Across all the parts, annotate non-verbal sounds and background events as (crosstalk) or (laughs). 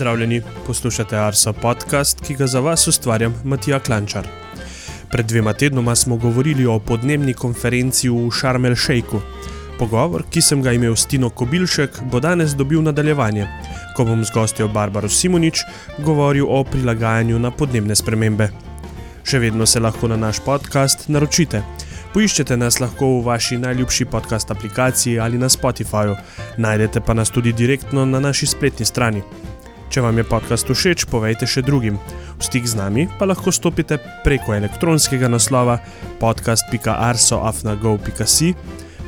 Pozdravljeni, poslušate Arso podcast, ki ga za vas ustvarjam Matija Klančar. Pred dvema tednoma smo govorili o podnebni konferenci v Šarmel Šejku. Pogovor, ki sem ga imel s Tino Kobilšek, bo danes dobil nadaljevanje, ko bom z gostjo Barbaro Simonič govoril o prilagajanju na podnebne spremembe. Še vedno se lahko na naš podcast naročite. Poiščete nas lahko v vaši najljubši podcast aplikaciji ali na Spotifyju, najdete pa nas tudi direktno na naši spletni strani. Če vam je podcast všeč, povejte še drugim. V stik z nami pa lahko stopite preko elektronskega naslova podcast.arsoafnago.si.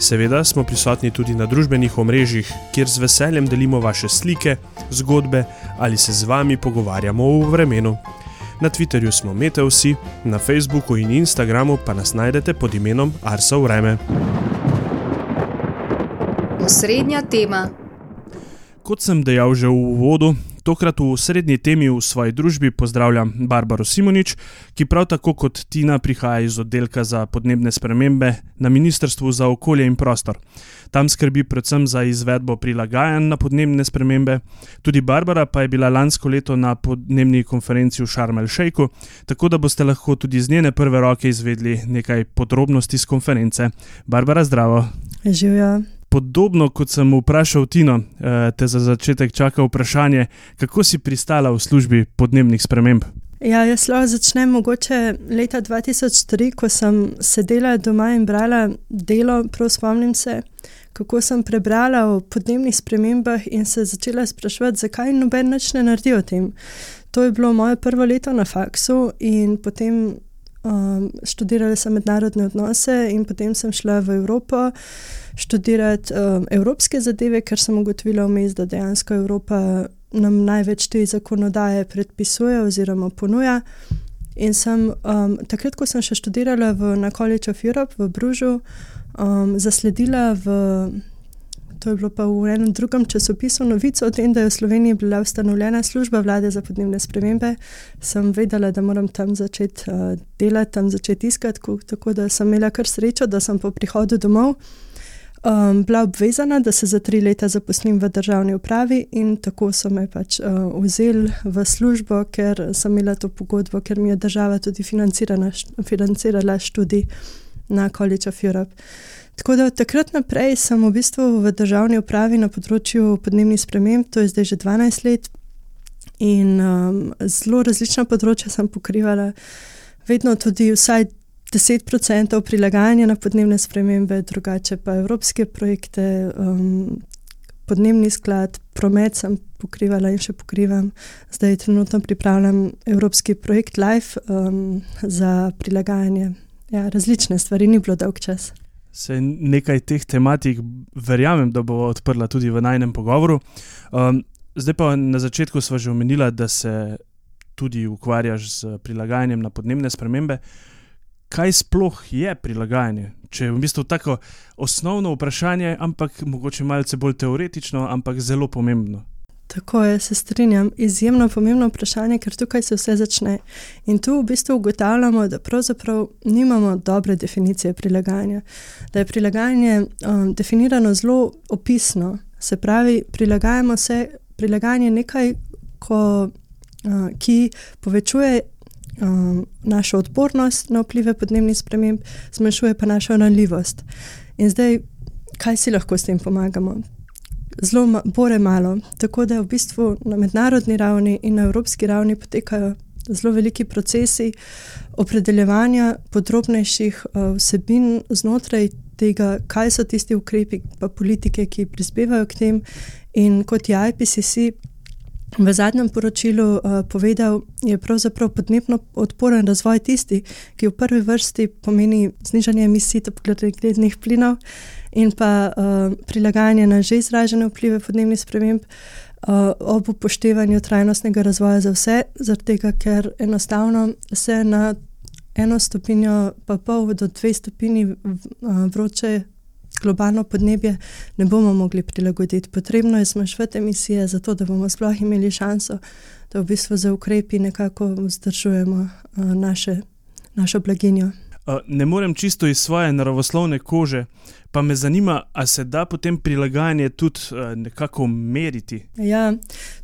Seveda smo prisotni tudi na družbenih omrežjih, kjer z veseljem delimo vaše slike, zgodbe ali se z vami pogovarjamo o vremenu. Na Twitterju smo Meteusi, na Facebooku in Instagramu pa nas najdete pod imenom Arso Vreme. Osrednja tema. Kot sem dejal že v uvodu, tokrat v srednji temi v svoji družbi pozdravljam Barbaro Simonič, ki prav tako kot Tina prihaja iz oddelka za podnebne spremembe na Ministrstvu za okolje in prostor. Tam skrbi predvsem za izvedbo prilagajanj na podnebne spremembe. Tudi Barbara pa je bila lansko leto na podnebni konferenci v Šarmel Šejku, tako da boste lahko tudi z njene prve roke izvedli nekaj podrobnosti z konference. Barbara, zdravo. Živijo. Podobno kot sem vprašal Tino, eh, te za začetek čaka vprašanje, kako si pristala v službi podnebnih sprememb. Ja, jaz lahko začnem mogoče leta 2003, ko sem sedela doma in brala delo, prav spomnim se, kako sem prebrala o podnebnih spremembah in se začela spraševati, zakaj noben več ne naredi o tem. To je bilo moje prvo leto na faksu in potem um, študirala sem mednarodne odnose in potem sem šla v Evropo študirati um, evropske zadeve, ker sem ugotovila vmes, da dejansko Evropa nam največ te zakonodaje predpisuje oziroma ponuja. In sem um, takrat, ko sem še študirala v, na College of Europe v Bružu, um, zasledila v. To je bilo pa v enem drugem časopisu novico o tem, da je v Sloveniji bila ustanovljena služba vlade za podnebne spremembe. Sem vedela, da moram tam začeti uh, delati, tam začeti iskati, tako da sem imela kar srečo, da sem po prihodu domov um, bila obvezana, da se za tri leta zaposlim v državni upravi, in tako so me pač uh, vzeli v službo, ker sem imela to pogodbo, ker mi je država tudi financirala študij na College of Europe. Tako da od takrat naprej sem v bistvu v državni upravi na področju podnebnih sprememb, to je zdaj že 12 let, in um, zelo različna področja sem pokrivala, vedno tudi vsaj 10% prilagajanja na podnebne spremembe, drugače pa evropske projekte, um, podnebni sklad, promet sem pokrivala in še pokrivam. Zdaj trenutno pripravljam evropski projekt Life um, za prilagajanje. Ja, različne stvari, ni bilo dolg čas. Se nekaj teh tematik, verjamem, da bo odprla tudi v najnem pogovoru. Um, zdaj pa na začetku smo že omenili, da se tudi ukvarjaš z prilagajanjem na podnebne spremembe. Uh, kaj sploh je prilagajanje? Če je v bistvu tako osnovno vprašanje, ampak mogoče malce bolj teoretično, ampak zelo pomembno. Tako je, se strinjam. Izjemno pomembno vprašanje, ker tukaj se vse začne. In tu v bistvu ugotavljamo, da pravzaprav nimamo dobre definicije prilagajanja. Da je prilagajanje um, definirano zelo opisno. Se pravi, prilagajamo se, prilagajanje je nekaj, ko, uh, ki povečuje um, našo odpornost na vplive podnebnih sprememb, zmanjšuje pa našo ranljivost. In zdaj, kaj si lahko s tem pomagamo? Zelo ma, bore malo. Tako da v bistvu na mednarodni ravni in na evropski ravni potekajo zelo veliki procesi opredeljevanja podrobnejših uh, vsebin znotraj tega, kaj so tisti ukrepi, pa politike, ki prispevajo k tem. In kot je IPCC v zadnjem poročilu uh, povedal, je pravzaprav podnebno odporen razvoj tisti, ki v prvi vrsti pomeni znižanje emisij toplogrednih plinov in pa uh, prilagajanje na že izražene vplive podnebnih sprememb. Uh, ob upoštevanju trajnostnega razvoja za vse, zato ker enostavno se na eno stopinjo, pa pol do dve stopinji vroče globalno podnebje ne bomo mogli prilagoditi. Potrebno je zmanjšati emisije, zato da bomo sploh imeli šanso, da v bistvu za ukrepi nekako vzdržujemo uh, naše, našo blaginjo. Uh, ne morem čisto iz svoje naravoslovne kože, pa me zanima, ali se da potem prilagajanje tudi uh, nekako meriti. Ja,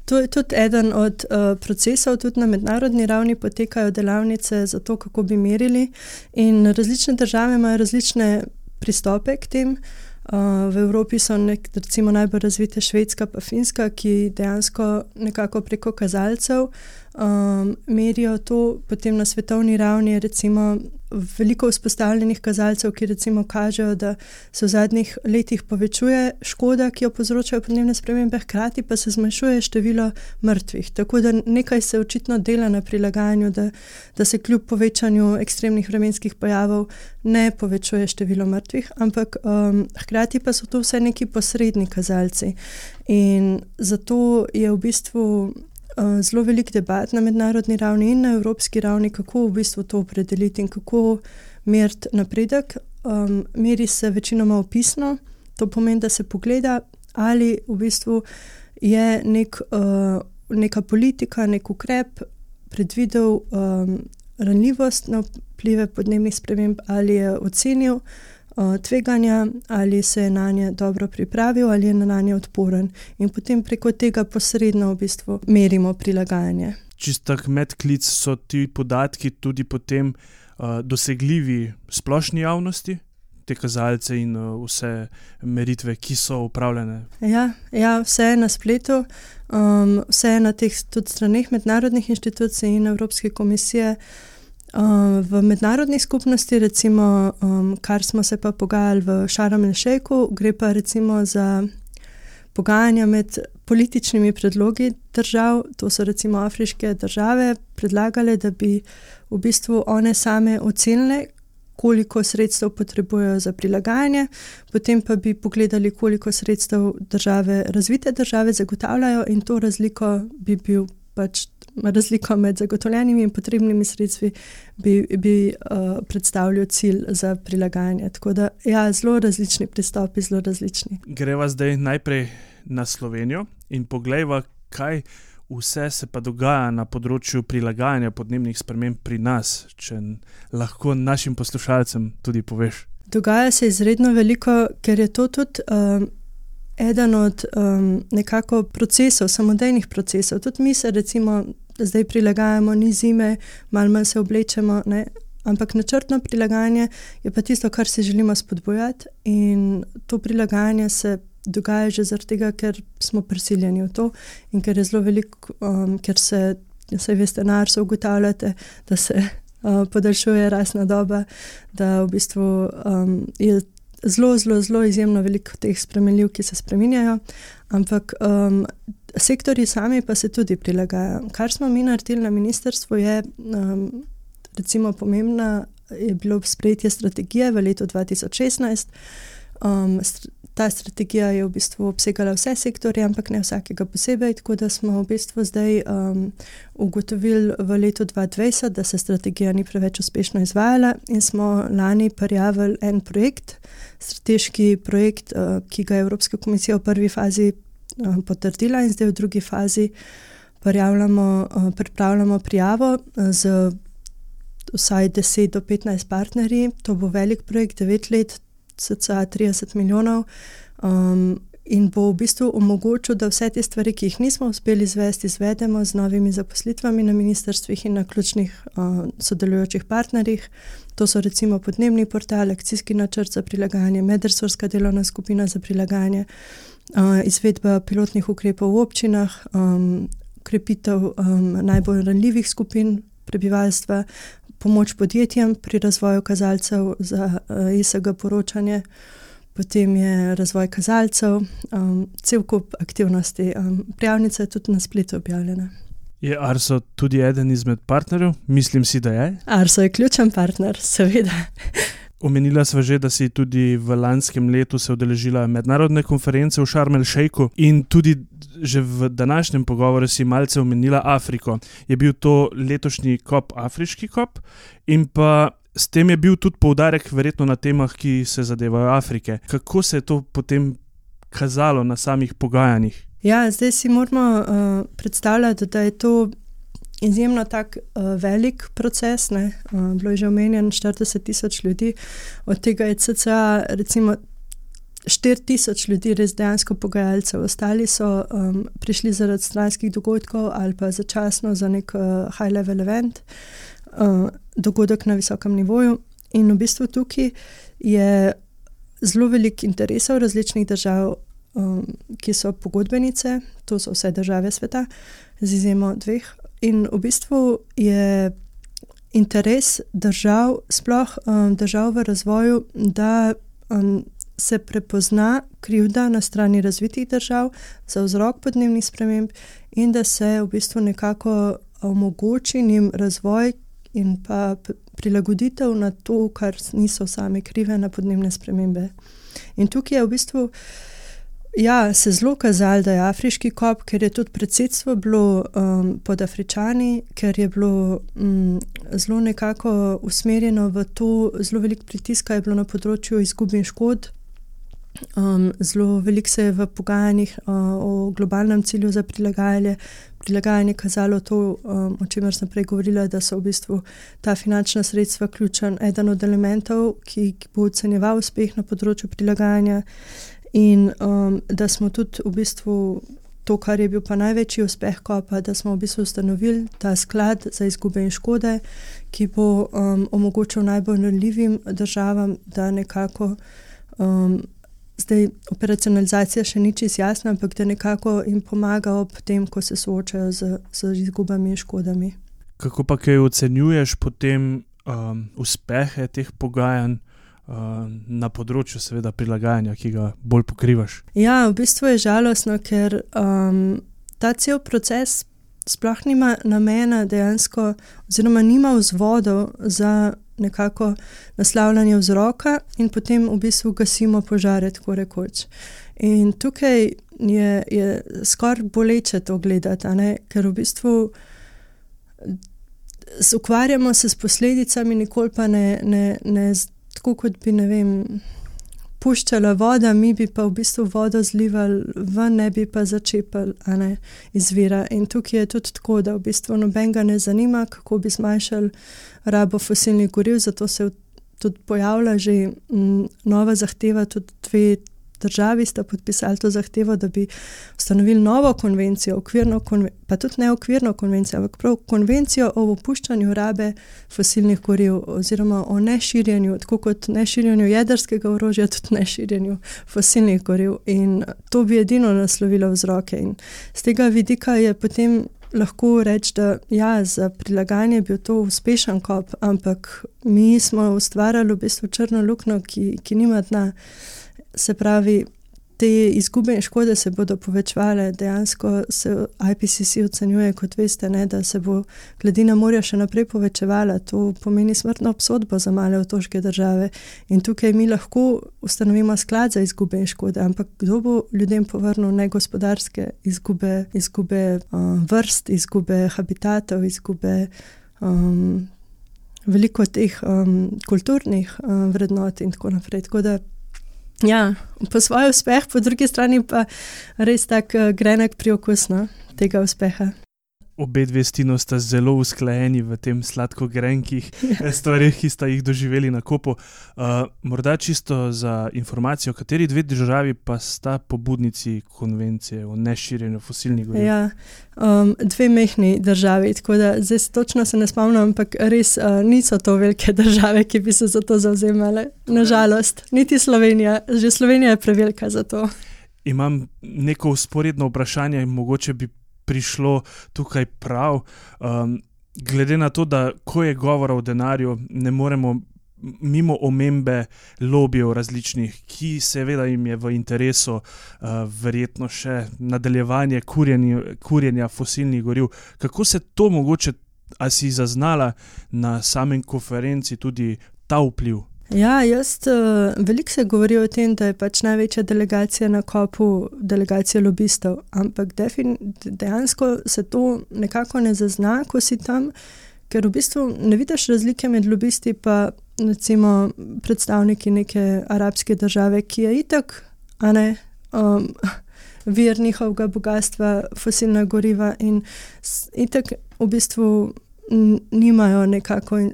to je tudi eden od uh, procesov, tudi na mednarodni ravni potekajo delavnice za to, kako bi merili. In različne države imajo različne pristope k tem. Uh, v Evropi so nek, recimo, najbolj razvite Švedska in Finska, ki dejansko nekako preko kazalcev um, merijo to, potem na svetovni ravni je recimo veliko vzpostavljenih kazalcev, ki recimo kažejo, da se v zadnjih letih povečuje škoda, ki jo povzročajo podnebne spremembe, hkrati pa se zmanjšuje število mrtvih. Tako da nekaj se očitno dela na prilagajanju, da, da se kljub povečanju ekstremnih vremenskih pojavov ne povečuje število mrtvih, ampak um, hkrati pa so to vse neki posredni kazalci. In zato je v bistvu zelo velik debat na mednarodni ravni in na evropski ravni, kako v bistvu to opredeliti in kako meriti napredek. Um, meri se večinoma opisno, to pomeni, da se pogleda, ali v bistvu je nek, uh, neka politika, nek ukrep predvidel um, ranljivost na vplive podnebnih sprememb ali je ocenil tveganja, ali se je na nje dobro pripravil, ali je na nje odporen. In potem preko tega posredno v bistvu merimo prilagajanje. Čisto tak medklic so ti podatki tudi potem uh, dosegljivi splošni javnosti. Te kazalce in vse meritve, ki so upravljene. Ja, ja vse je na spletu, um, vse je na teh straneh mednarodnih inštitucij in Evropske komisije. Uh, v mednarodni skupnosti, recimo, um, kar smo se pa pogajali v Šarem Šejku, gre pa recimo za pogajanja med političnimi predlogi držav, to so recimo afriške države, predlagale, da bi v bistvu one same ocenile, koliko sredstev potrebujejo za prilagajanje, potem pa bi pogledali, koliko sredstev države, razvite države zagotavljajo, in to razliko bi bil pač razliko med zagotovljenimi in potrebnimi sredstvi bi, bi uh, predstavljal cilj za prilagajanje. Tako da, ja, zelo različni pristopi, zelo različni. Greva zdaj najprej na Slovenijo in pogledajva, kaj vse se pa dogaja na področju prilagajanja podnebnih sprememb pri nas, če lahko našim poslušalcem tudi poveš. Dogaja se izredno veliko, ker je to tudi. Um, eden od um, nekako procesov, samodejnih procesov. Tudi mi se, recimo, zdaj prilagajamo, ni zime, malo manj se oblečemo. Ne? Ampak načrtno prilagajanje je pa tisto, kar si želimo spodbujati, in to prilagajanje se dogaja že zaradi tega, ker smo prisiljeni v to in ker je zelo veliko, um, ker se, se veste, na arsu ugotavljate, da se uh, podaljšuje rasna doba, da v bistvu um, je zelo, zelo, zelo izjemno veliko teh spremenljiv, ki se spremenjajo, ampak um, sektori sami pa se tudi prilagajajo. Kar smo mi naredili na ministrstvu, je um, recimo pomembna. Je bilo sprejetje strategije v letu 2016. Um, ta strategija je v bistvu obsegala vse sektorje, ampak ne vsakega posebej. Tako da smo v bistvu zdaj um, ugotovili v letu 2020, da se strategija ni preveč uspešno izvajala, in smo lani prijavili en projekt, strateški projekt, uh, ki ga je Evropska komisija v prvi fazi uh, potrdila, in zdaj v drugi fazi uh, pripravljamo prijavo z vsaj 10 do 15 partnerji. To bo velik projekt, 9 let cca 30 milijonov. Um, in bo v bistvu omogočil, da vse te stvari, ki jih nismo uspeli izvesti, izvedemo z novimi zaposlitvami na ministrstvih in na ključnih uh, sodelujočih partnerjih. To so recimo podnebni portal, akcijski načrt za prilagajanje, medresorska delovna skupina za prilagajanje, uh, izvedba pilotnih ukrepov v občinah, um, krepitev um, najbolj ranljivih skupin prebivalstva, pomoč podjetjem pri razvoju kazalcev za uh, ISG poročanje, potem je razvoj kazalcev, um, cel kup aktivnosti. Um, prijavnica je tudi na spletu objavljena. Je Arso tudi eden izmed partnerjev? Mislim si, da je. Arso je ključen partner, seveda. (laughs) Omenila sva že, da si tudi v lanskem letu se udeležila mednarodne konference v Šarmel Šejku in tudi že v današnjem pogovoru si malce omenila Afriko. Je bil to letošnji kop, afriški kop, in pa s tem je bil tudi poudarek, verjetno na temah, ki se zadevajo Afrike. Kako se je to potem kazalo na samih pogajanjih? Ja, zdaj si moramo uh, predstavljati, da je to izjemno tak uh, velik proces. Uh, bilo je že omenjeno 40 tisoč ljudi, od tega je CCA recimo 4 tisoč ljudi, res dejansko pogajalcev. Ostali so um, prišli zaradi stranskih dogodkov ali pa začasno za nek uh, high level event, uh, dogodek na visokem nivoju. In v bistvu tukaj je zelo velik interesov različnih držav, um, ki so pogodbenice, to so vse države sveta, z izjemo dveh. In v bistvu je interes držav, sploh um, držav v razvoju, da um, se prepozna krivda na strani razvitih držav za vzrok podnebnih sprememb in da se v bistvu nekako omogoči njim razvoj in pa prilagoditev na to, kar niso same krive na podnebne spremembe. In tukaj je v bistvu. Ja, se je zelo kazalo, da je afriški kop, ker je tudi predsedstvo bilo um, pod Afričani, ker je bilo um, zelo nekako usmerjeno v to, zelo velik pritisk je bilo na področju izgub in škod. Um, zelo veliko se je v pogajanjih uh, o globalnem cilju za prilagajanje, prilagajanje kazalo to, um, o čemer sem prej govorila, da so v bistvu ta finančna sredstva ključen eden od elementov, ki, ki bo ocenjeval uspeh na področju prilagajanja. In um, da smo tudi v bistvu to, kar je bil pa največji uspeh kopa, da smo v bistvu ustanovili ta sklad za izgube in škode, ki bo um, omogočil najbolj ranljivim državam, da nekako. Um, Zdaj, operacionalizacija še ni čisto jasna, ampak da nekako jim pomaga ob tem, ko se soočajo z, z izgubami in škodami. Kako pa kaj ocenjuješ potem um, uspehe teh pogajanj uh, na področju, seveda, prilagajanja, ki ga bolj pokrivaš? Ja, v bistvu je žalostno, ker um, ta cel proces sploh nima namena dejansko, oziroma nima vzvodov za nekako naslavljanje vzroka in potem v bistvu gasimo požare, tako rekoč. In tukaj je, je skoraj boleče to gledati, ker v bistvu ukvarjamo se s posledicami, nikoli pa ne, ne, ne tako, kot bi ne vem puščala voda, mi bi pa v bistvu vodo zlivali ven, ne bi pa začepali izvira. In tukaj je tudi tako, da v bistvu noben ga ne zanima, kako bi zmanjšali rabo fosilnih goriv, zato se tudi pojavlja že m, mm, nova zahteva, tudi dve državi sta podpisali to zahtevo, da bi ustanovili novo konvencijo, okvirno konve pa tudi ne okvirno konvencijo, ampak prav konvencijo o opuščanju rabe fosilnih goriv oziroma o neširjenju, tako kot neširjenju jedrskega orožja, tudi neširjenju fosilnih goriv. In to bi edino naslovilo vzroke. In z tega vidika je potem. Lahko rečem, da ja, za prilagajanje je bil to uspešen kop, ampak mi smo ustvarjali v bistvu črno luknjo, ki, ki nima dna se pravi, te izgube in škode se bodo povečevale. Dejansko se IPCC ocenjuje, kot veste, ne, da se bo gladina morja še naprej povečevala. To pomeni smrtno obsodbo za male otoške države. In tukaj mi lahko ustanovimo sklad za izgube in škode, ampak kdo bo ljudem povrnil negospodarske izgube, izgube um, vrst, izgube habitatov, izgube. Um, Veliko teh um, kulturnih um, vrednot, in tako naprej. Tako da Ja, po svoj uspeh, po drugi strani pa res tako uh, grenek priokus no, tega uspeha. Obe dve stino sta zelo usklajeni v tem sladko-grenkih (laughs) stvarih, ki sta jih doživeli na kopu. Uh, morda čisto za informacijo, kateri dve državi pa sta pobudnici konvencije o neširjenju fosilnih goriv? Ja, um, dve mehni državi, tako da zdaj točno se ne spomnim, ampak res uh, niso to velike (laughs) države, ki bi se za to zauzemale. Nažalost, niti Slovenija, že Slovenija je prevelika za to. Imam neko usporedno vprašanje, mogoče bi prišlo tukaj prav. Um, glede na to, da ko je govora o denarju, ne moremo. Mimo omembe lobijev različnih, ki seveda jim je v interesu, uh, verjetno še nadaljevanje kurjenja, kurjenja fosilnih goriv. Kako se to mogoče, a si zaznala na samem konferenci tudi ta vpliv? Ja, jaz uh, veliko se govori o tem, da je pač največja delegacija na kopu delegacija lobistov, ampak dejansko se to nekako ne zazna, ko si tam, ker v bistvu ne vidiš razlike med lobisti in recimo predstavniki neke arabske države, ki je itak, a ne. Um, (laughs) vir njihovega bogatstva, fosilna goriva in tako v bistvu nimajo nekako uh,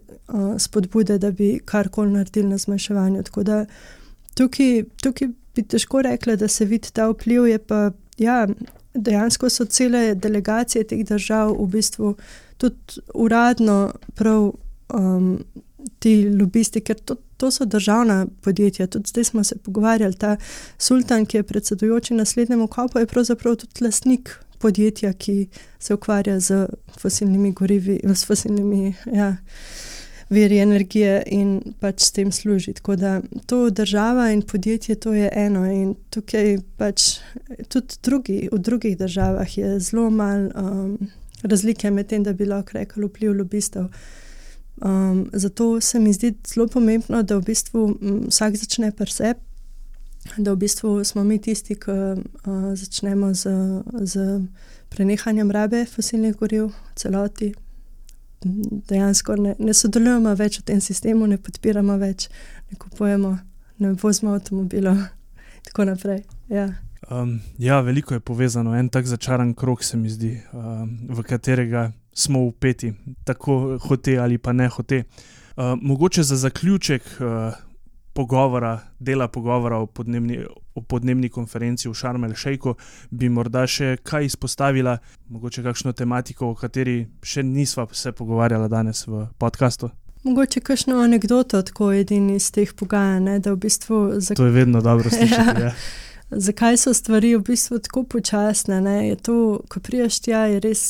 spodbude, da bi karkoli naredili na zmanjševanju. Tako da tukaj, tukaj bi težko rekla, da se vidi ta vpliv. Pa, ja, dejansko so cele delegacije teh držav v bistvu tudi uradno prav. Um, Ti lobisti, ker to, to so državna podjetja. Tudi zdaj smo se pogovarjali, ta sultan, ki je predsedujoči naslednjemu kopu, je pravzaprav tudi lastnik podjetja, ki se ukvarja z fosilnimi gorivi, (laughs) z fosilnimi ja, viri energije in pač s tem služi. Tako da to država in podjetje, to je eno. In tukaj pač tudi drugi, v drugih državah je zelo malo um, razlike med tem, da bi lahko rekli vpliv lobistov. Um, zato se mi zdi zelo pomembno, da v bistvu vsak začne preseb da v bistvu smo mi tisti, ki uh, začnemo z, z prenehanjem rabe fosilnih goriv v celoti. Dejansko ne, ne sodelujemo več v tem sistemu, ne podpiramo več, ne kupujemo, ne vozimo avtomobilov in tako naprej. Ja. Um, ja, veliko je povezano, en tak začaran krok se mi zdi, um, v katerega smo upeti, tako hote ali pa ne hote. Uh, mogoče za zaključek uh, pogovora, dela pogovora o podnebni, o podnebni konferenci v Šarmel Šejku, bi morda še kaj izpostavila, mogoče kakšno tematiko, o kateri še nisva se pogovarjala danes v podkastu. Mogoče kakšno anegdoto, tako edini iz teh pogajanj. V bistvu, zak... To je vedno dobro (laughs) slišati. ja. Zakaj so stvari v bistvu tako počasne? Je to, ko priješ tja, je res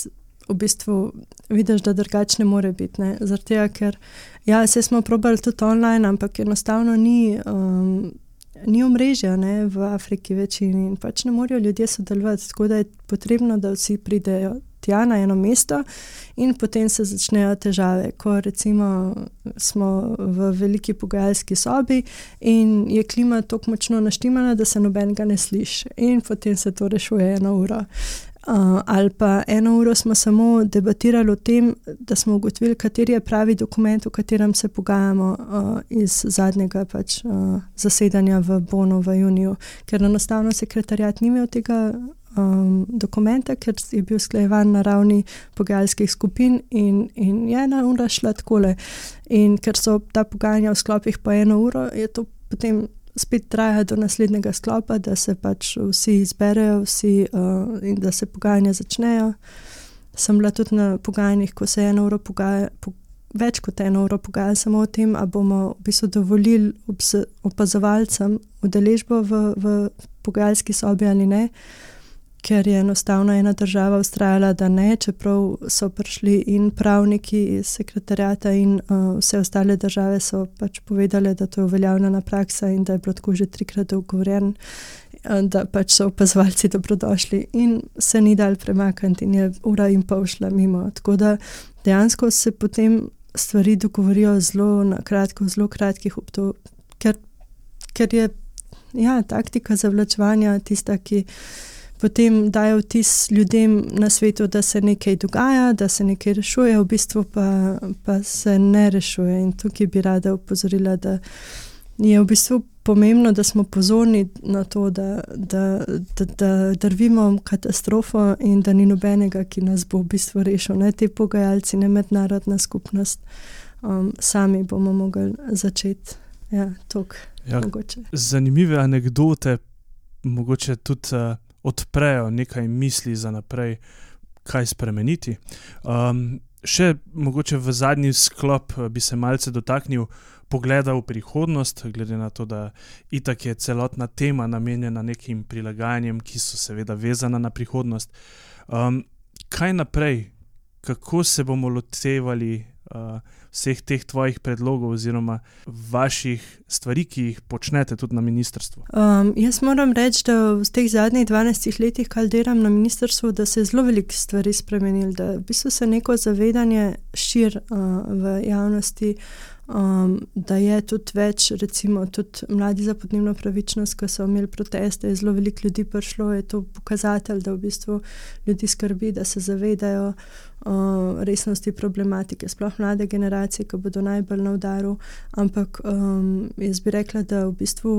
v bistvu vidiš, da drugačne more biti. Zaradi tega, ker ja, se smo probali tudi online, ampak enostavno ni. Um, Ni omrežja ne, v Afriki večini in pač ne morejo ljudje sodelovati, tako da je potrebno, da vsi pridejo tja na eno mesto in potem se začnejo težave. Ko recimo smo v veliki pogajalski sobi in je klima tako močno naštimana, da se noben ga ne sliši in potem se to rešuje eno uro. Uh, ali pa eno uro smo samo debatirali o tem, da smo ugotovili, kateri je pravi dokument, v katerem se pogajamo uh, iz zadnjega pač, uh, zasedanja v Bonu v juniju, ker enostavno sekretarjat ni imel tega um, dokumenta, ker je bil sklejevan na ravni pogajalskih skupin in, in je ena ura šla takole. In ker so ta pogajanja v sklopih po eno uro, je to potem spet traja do naslednjega sklopa, da se pač vsi izberejo vsi, uh, in da se pogajanja začnejo. Sem bila tudi na pogajanjih, ko se je eno uro pogajalo. Po, Več kot eno uro pogajali samo o tem, ali bomo v bistvu dovolili opazovalcem udeležbo v, v pogajalski sobi ali ne. Uh, ker je enostavno ena država ustrajala, da ne, čeprav so prišli in pravniki iz sekretarjata, in uh, vse ostale države so pač povedali, da to je uveljavljena praksa in da je bilo tako že trikrat dogovorjen, uh, da pač so opazovalci dobrodošli in se ni dal premakniti, in je ura in pol šla mimo. Tako da dejansko se potem stvari dogovorijo zelo na kratko, zelo kratkih obdobjih, ker, ker je ja, taktika zavlačevanja tista, ki potem dajo vtis ljudem na svetu, da se nekaj dogaja, da se nekaj rešuje, v bistvu pa, pa se ne rešuje. In tukaj bi rada upozorila, da je v bistvu pomembno, da smo pozorni na to, da, da, da, da drvimo katastrofo in da ni nobenega, ki nas bo v bistvu rešil. Ne ti pogajalci, ne mednarodna skupnost, um, sami bomo mogli začeti. Ja, ja, zanimive anekdote, mogoče tudi. Uh, odprejo nekaj misli za naprej, kaj spremeniti. Um, še mogoče v zadnji sklop eh, bi se malce dotaknil pogleda v prihodnost, glede na to, da itak je celotna tema namenjena nekim prilagajanjem, ki so seveda vezana na prihodnost. Um, kaj naprej, kako se bomo lotevali uh, vseh teh tvojih predlogov oziroma vaših stvari, ki jih počnete tudi na ministrstvu? Um, jaz moram reči, da v teh zadnjih 12 letih, kar delam na ministrstvu, da se je zelo veliko stvari spremenilo, da v bistvu se neko zavedanje širi uh, v javnosti. Um, da je tudi več, recimo, tudi mladi za podnebno pravičnost, ki so imeli proteste, je zelo veliko ljudi prišlo, je to pokazatelj, da v bistvu ljudi skrbi, da se zavedajo uh, resnosti problematike, sploh mlade generacije, ki bodo najbolj na udaru. Ampak um, jaz bi rekla, da v bistvu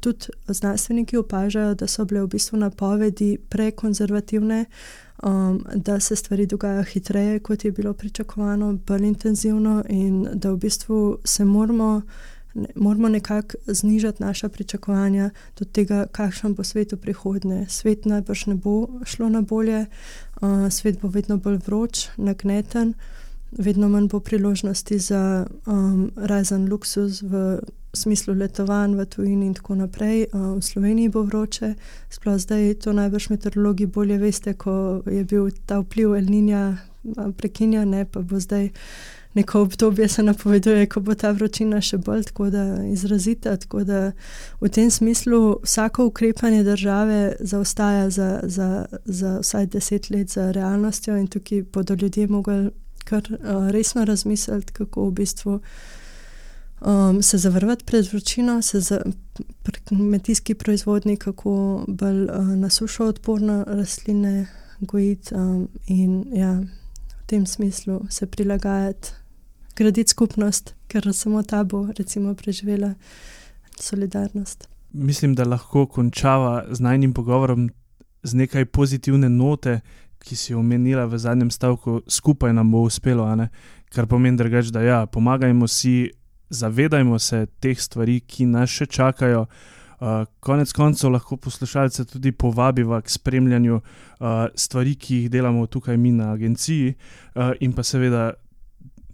tudi znanstveniki opažajo, da so bile v bistvu napovedi prekonzervativne, um, da se stvari dogajajo hitreje, kot je bilo pričakovano, bolj intenzivno, in da v bistvu se moramo. Ne, moramo nekako znižati naša pričakovanja do tega, kakšen bo svet v prihodnje. Svet najbrž ne bo šlo na bolje, uh, svet bo vedno bolj vroč, nagneten, vedno manj bo priložnosti za um, razen luksus v smislu letovanj v tujini in tako naprej. Uh, v Sloveniji bo vroče, sploh zdaj to najbrž meteorologi bolje veste, ko je bil ta vpliv Elninja prekinjen, ne pa bo zdaj. Neko obdobje se napoveduje, ko bo ta vročina še bolj tako izrazita. Tako da v tem smislu vsako ukrepanje države zaostaja za, za, za vsaj deset let za realnostjo, in tukaj bodo ljudje mogli kar uh, resno razmisliti, kako v bistvu um, se zavrvati pred vročino, se za kmetijski proizvodni, kako bolj uh, na sušo odporne rastline gojiti um, in ja, v tem smislu se prilagajati, graditi skupnost, ker samo ta bo recimo preživela solidarnost. Mislim, da lahko končava z najnim pogovorom z nekaj pozitivne note, ki si omenila v zadnjem stavku, skupaj nam bo uspelo, kar pomeni, drugač, da ja, pomagajmo si, zavedajmo se teh stvari, ki nas še čakajo. Uh, konec koncev lahko poslušalce tudi povabimo k spremljanju uh, stvari, ki jih delamo tukaj mi na agenciji, uh, in pa seveda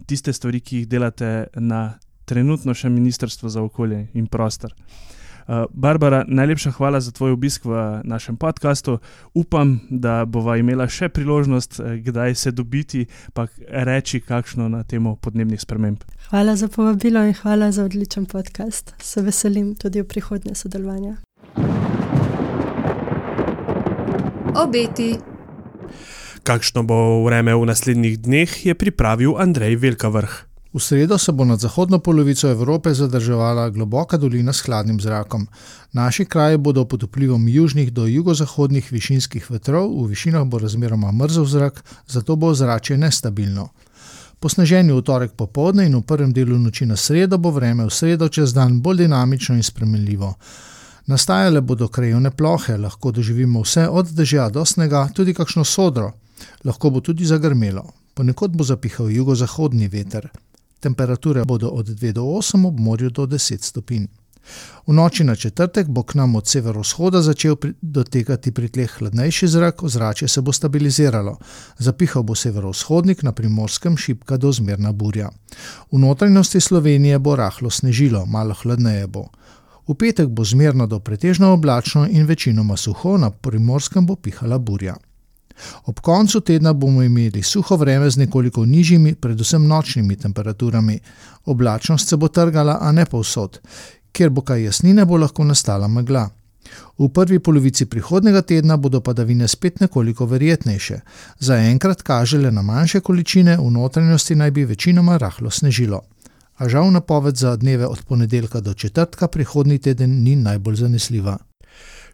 tiste stvari, ki jih delate na trenutno še Ministrstvo za okolje in prostor. Uh, Barbara, najlepša hvala za tvoj obisk v našem podkastu. Upam, da bova imela še priložnost, uh, kdaj se dobiti, pa reči kakšno na temo podnebnih sprememb. Hvala za povabilo in hvala za odličen podcast. Se veselim tudi v prihodnje sodelovanja. Obeti. Kakšno bo vreme v naslednjih dneh, je pripravil Andrej Velkavrh. V sredo se bo nad zahodno polovico Evrope zadrževala globoka dolina s hladnim zrakom. Naši kraji bodo pod vplivom južnih do jugozahodnih višinskih vetrov, v višinah bo razmeroma mrzel zrak, zato bo ozračje nestabilno. Po sneženju v torek popovdne in v prvem delu noči na sredo bo vreme v sredo čez dan bolj dinamično in spremenljivo. Nastajale bodo krajovne plohe, lahko doživimo vse od dežja do snega, tudi kakšno sodro, lahko bo tudi zagrmelo. Ponekod bo zapihal jugozahodni veter. Temperature bodo od 2 do 8, ob morju do 10 stopinj. V noči na četrtek bo k nam od severovzhoda začel dotekati pri tleh hladnejši zrak, ozračje se bo stabiliziralo. Zapihal bo severovzhodnik, na primorskem šipka do zmerna burja. V notranjosti Slovenije bo rahlo snežilo, malo hladneje bo. V petek bo zmerno do pretežno oblačno in večinoma suho, na primorskem bo pihala burja. Ob koncu tedna bomo imeli suho vreme z nekoliko nižjimi, predvsem nočnimi temperaturami. Oblačnost se bo trgala, a ne povsod. Ker bo kaj jasnine, bo lahko nastala megla. V prvi polovici prihodnega tedna bodo padavine spet nekoliko verjetnejše. Za enkrat kaže le na manjše količine, v notranjosti naj bi večinoma rahlo snežilo. A žal napoved za dneve od ponedeljka do četrtka prihodnji teden ni najbolj zanesljiva.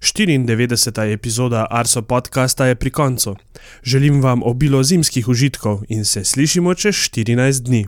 94. epizoda Arso podcasta je pri koncu. Želim vam obilo zimskih užitkov in se slišimo čez 14 dni.